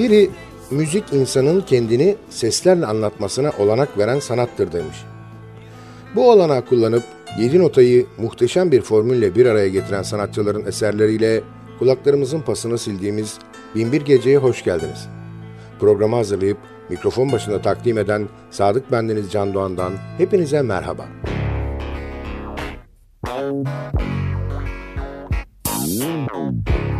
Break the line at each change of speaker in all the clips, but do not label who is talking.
Biri müzik insanın kendini seslerle anlatmasına olanak veren sanattır demiş. Bu olanağı kullanıp 7 notayı muhteşem bir formülle bir araya getiren sanatçıların eserleriyle kulaklarımızın pasını sildiğimiz Binbir Gece'ye hoş geldiniz. Programı hazırlayıp mikrofon başında takdim eden Sadık Bendeniz Can Doğan'dan hepinize merhaba.
Müzik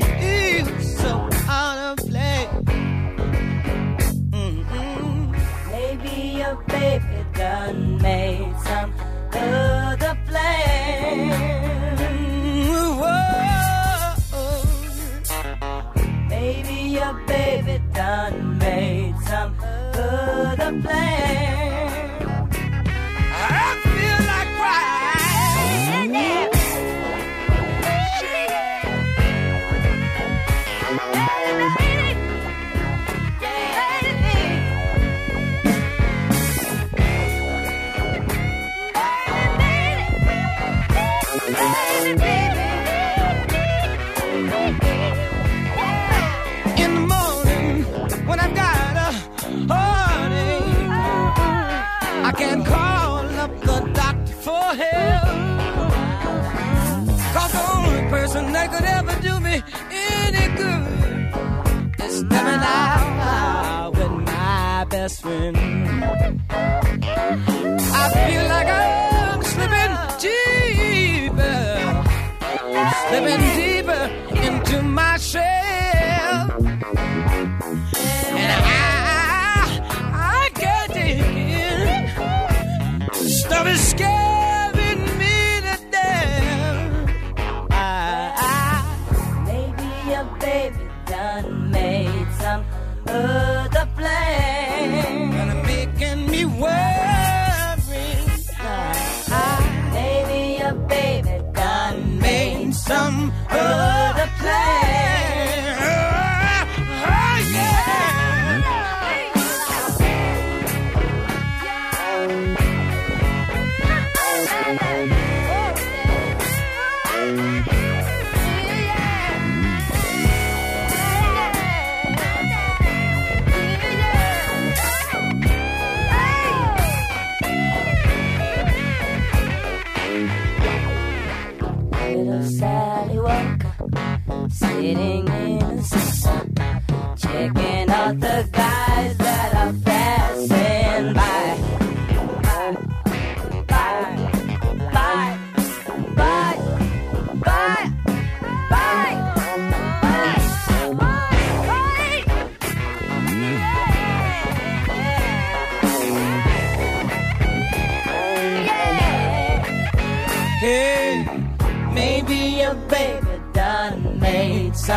my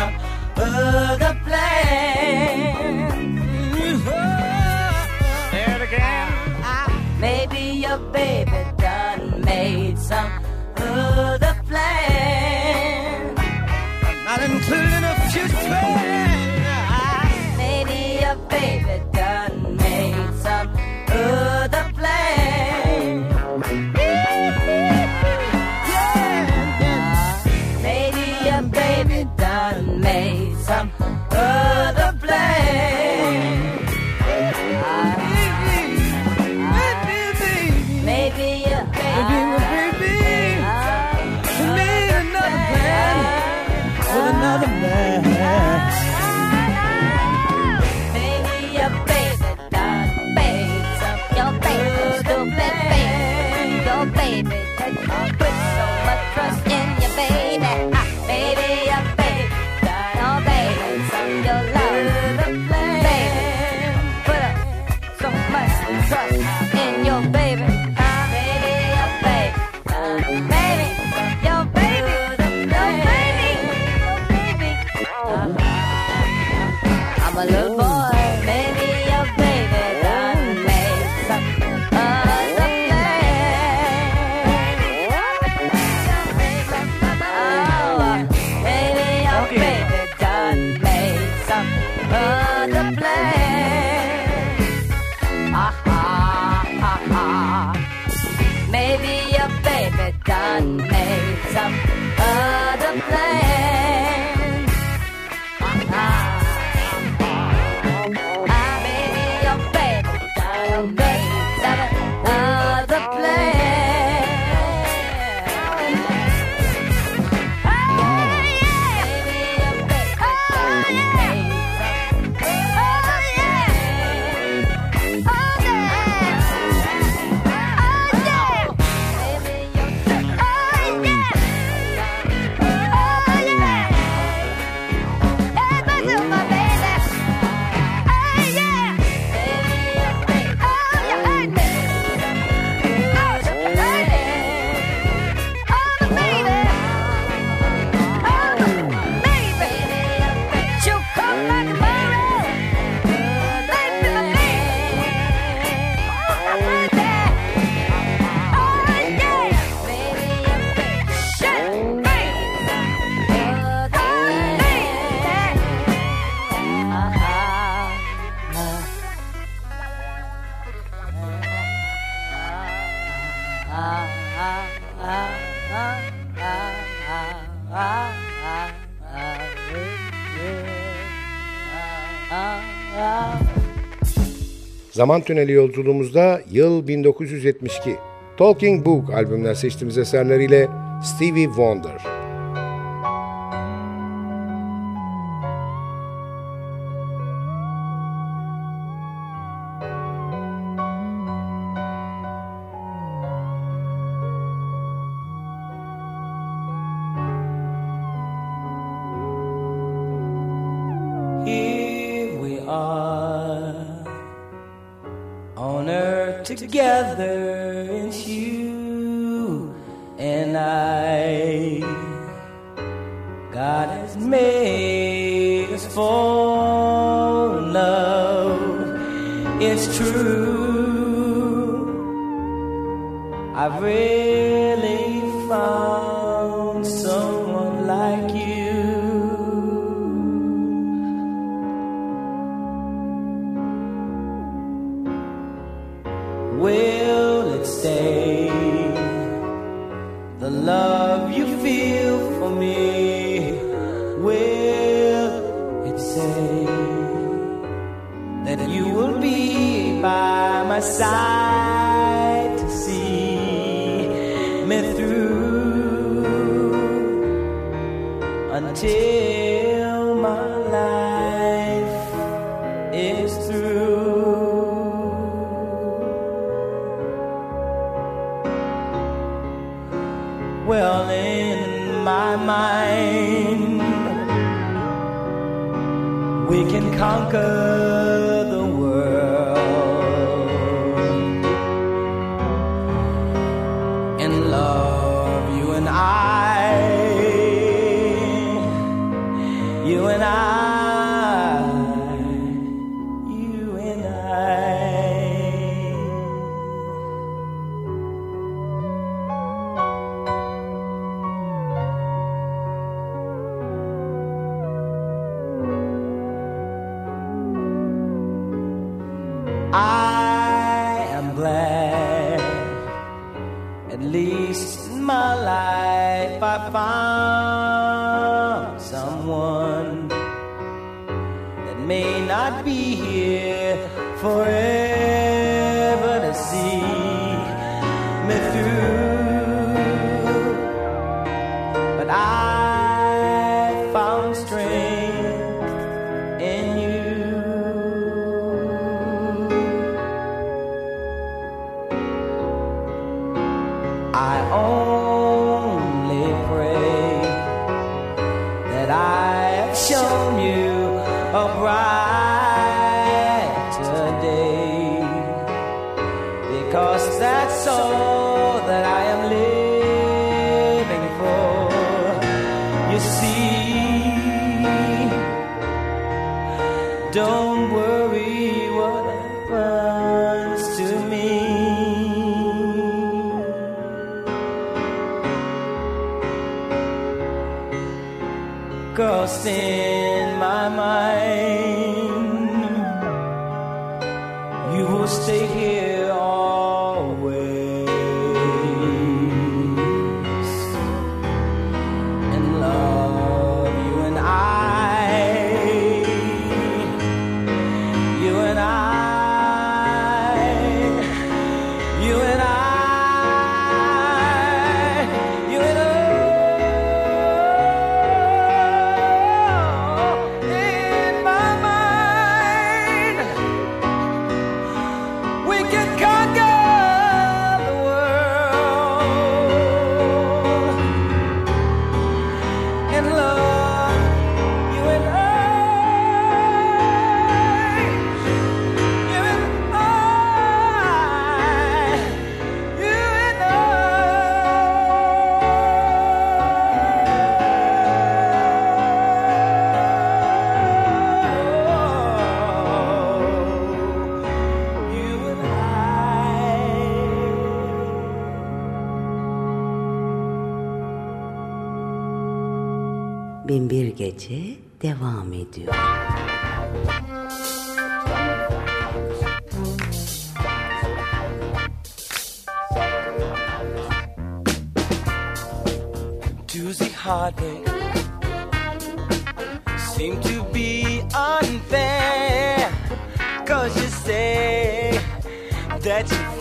made some
Zaman Tüneli yolculuğumuzda yıl 1972. Talking Book albümünden seçtiğimiz eserleriyle Stevie Wonder.
say that you will be by my side to see me through until. 唱歌。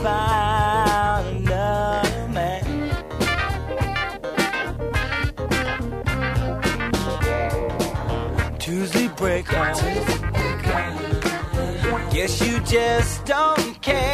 found another man. Tuesday break. Guess you just don't care.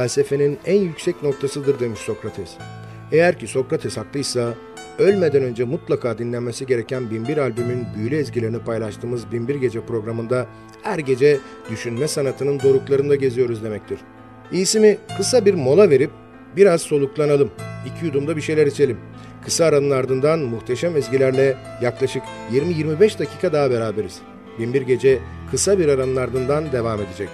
felsefenin en yüksek noktasıdır demiş Sokrates. Eğer ki Sokrates haklıysa ölmeden önce mutlaka dinlenmesi gereken Binbir albümün büyülü ezgilerini paylaştığımız Binbir Gece programında her gece düşünme sanatının doruklarında geziyoruz demektir. İyisi mi kısa bir mola verip biraz soluklanalım, iki yudumda bir şeyler içelim. Kısa aranın ardından muhteşem ezgilerle yaklaşık 20-25 dakika daha beraberiz. Binbir Gece kısa bir aranın ardından devam edecek.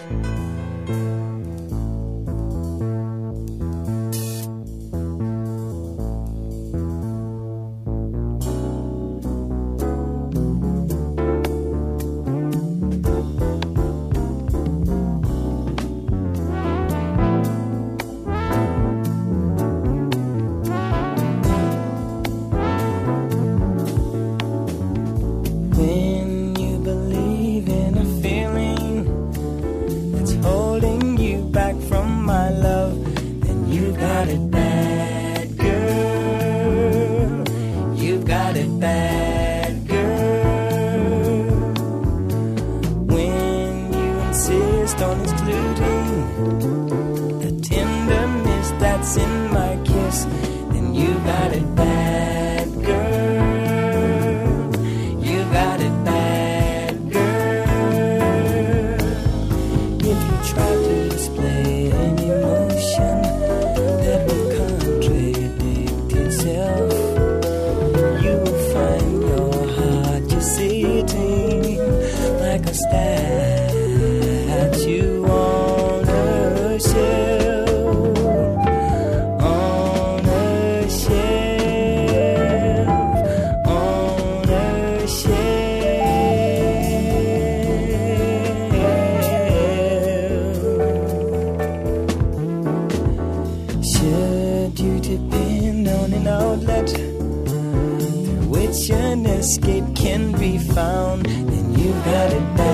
such an escape can be found, then you got it down.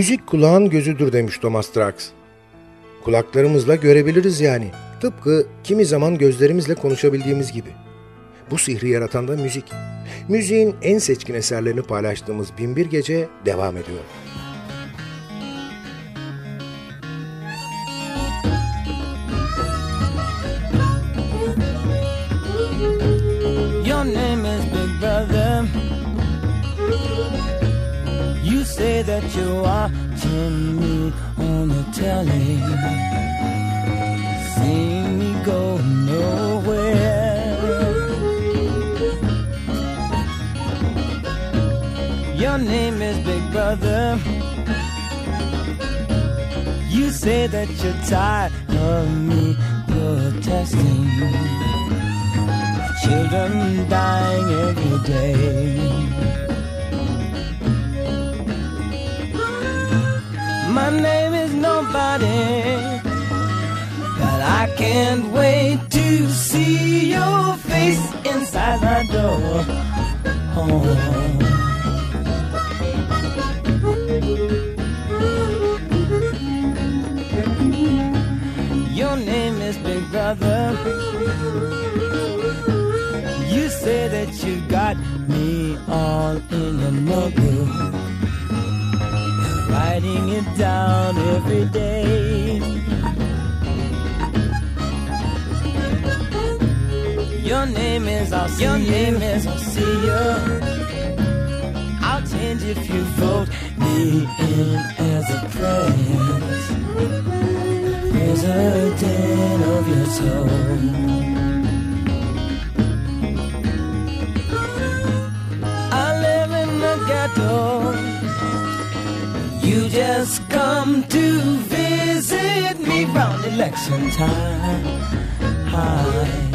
Müzik kulağın gözüdür demiş Thomas Trax. Kulaklarımızla görebiliriz yani. Tıpkı kimi zaman gözlerimizle konuşabildiğimiz gibi. Bu sihri yaratan da müzik. Müziğin en seçkin eserlerini paylaştığımız Binbir Gece devam ediyor.
You say that you're watching me on the telly. Seeing me go nowhere. Your name is Big Brother. You say that you're tired of me protesting children dying every day. But I can't wait to see your face inside my door. Oh. Your name is Big Brother. You say that you got me all in your notebook, writing it down every day. Your name is I'll see Your name is I'll see you. I'll change if you vote me in as a prince, president of your soul. I live in the ghetto. You just come to visit me round election time. Hi.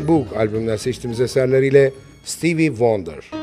Talking Book albümünden seçtiğimiz eserleriyle Stevie Wonder.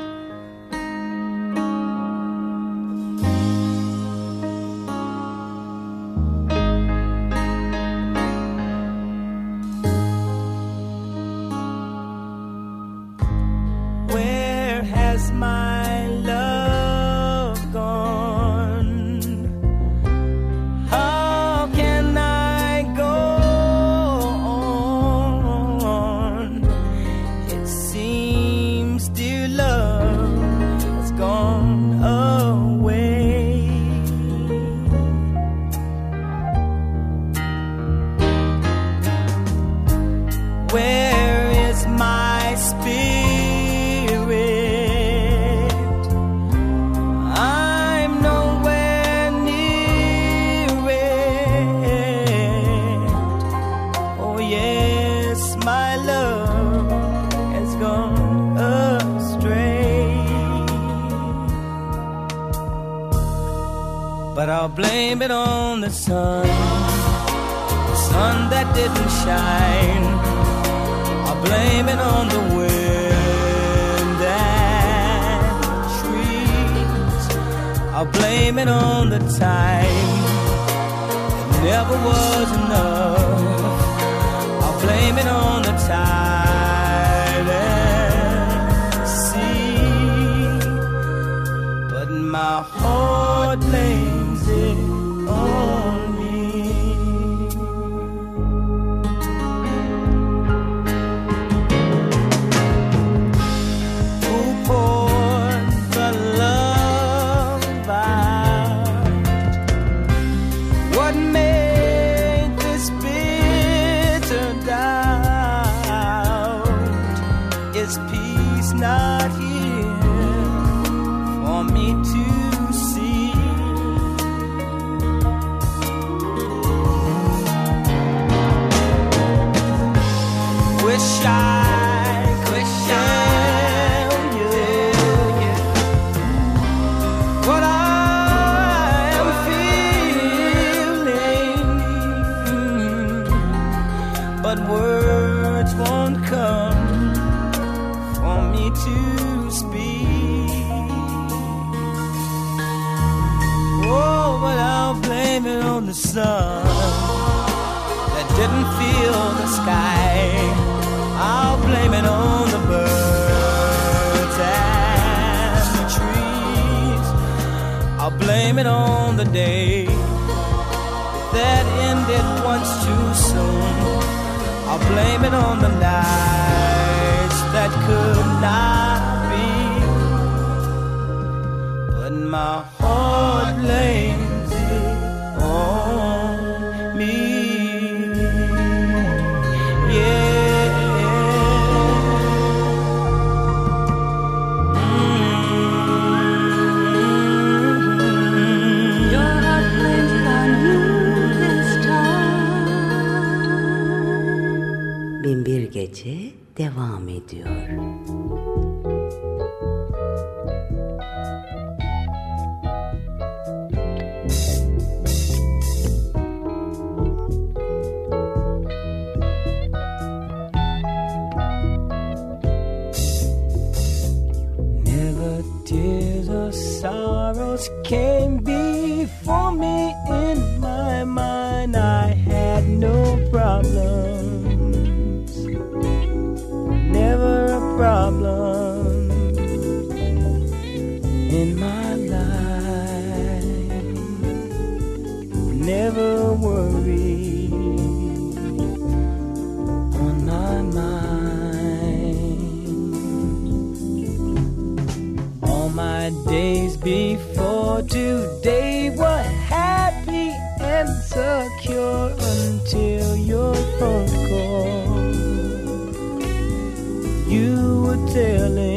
never was enough. I'll blame it on the tide and sea, but my heart lays. blame it on the day that ended once too soon. I'll blame it on the nights that could not. my days before today were happy and secure until your phone call. You were telling.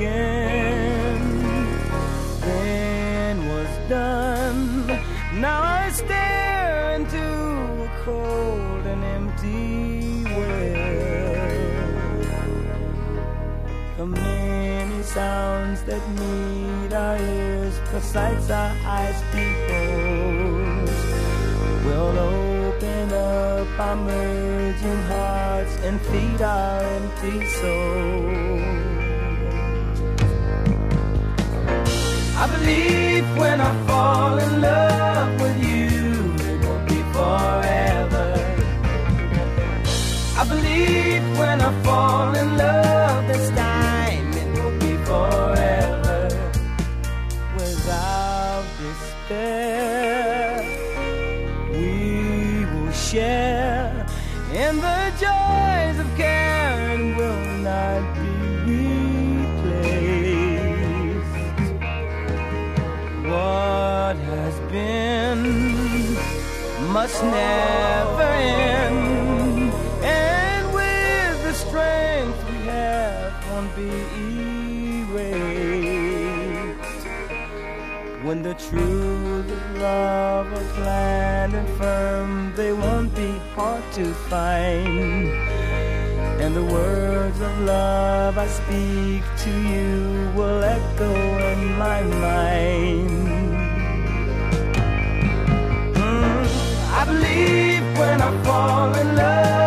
Began, then was done. Now I stare into a cold and empty well. The many sounds that meet our ears, the sights our eyes peoples, will open up our merging hearts and feed our empty souls. Believe when I fall in love must never end, and with the strength we have won't be erased. When the truth of love are planned and firm, they won't be hard to find. And the words of love I speak to you will echo in my mind. Believe when I fall in love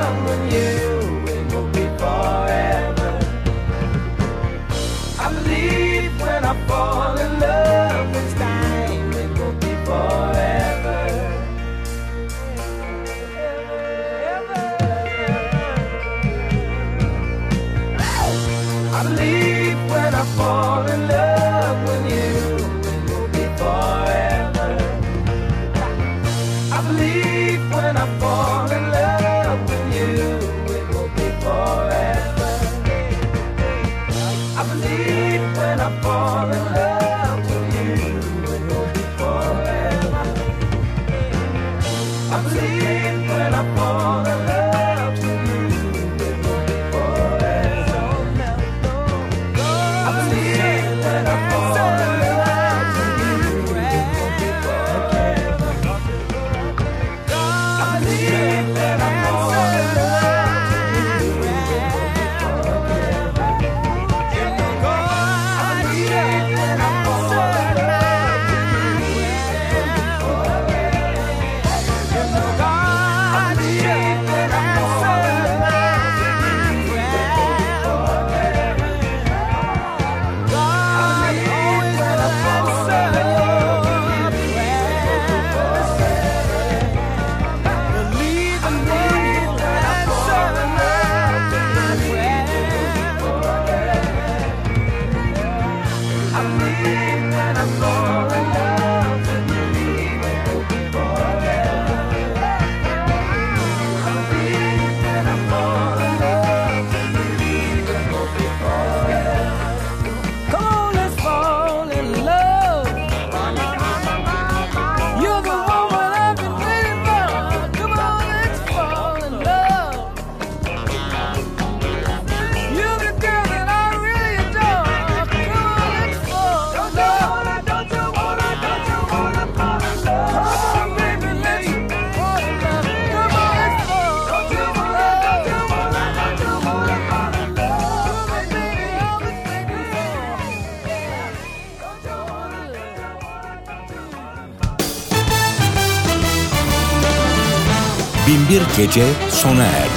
Gece sona erdi.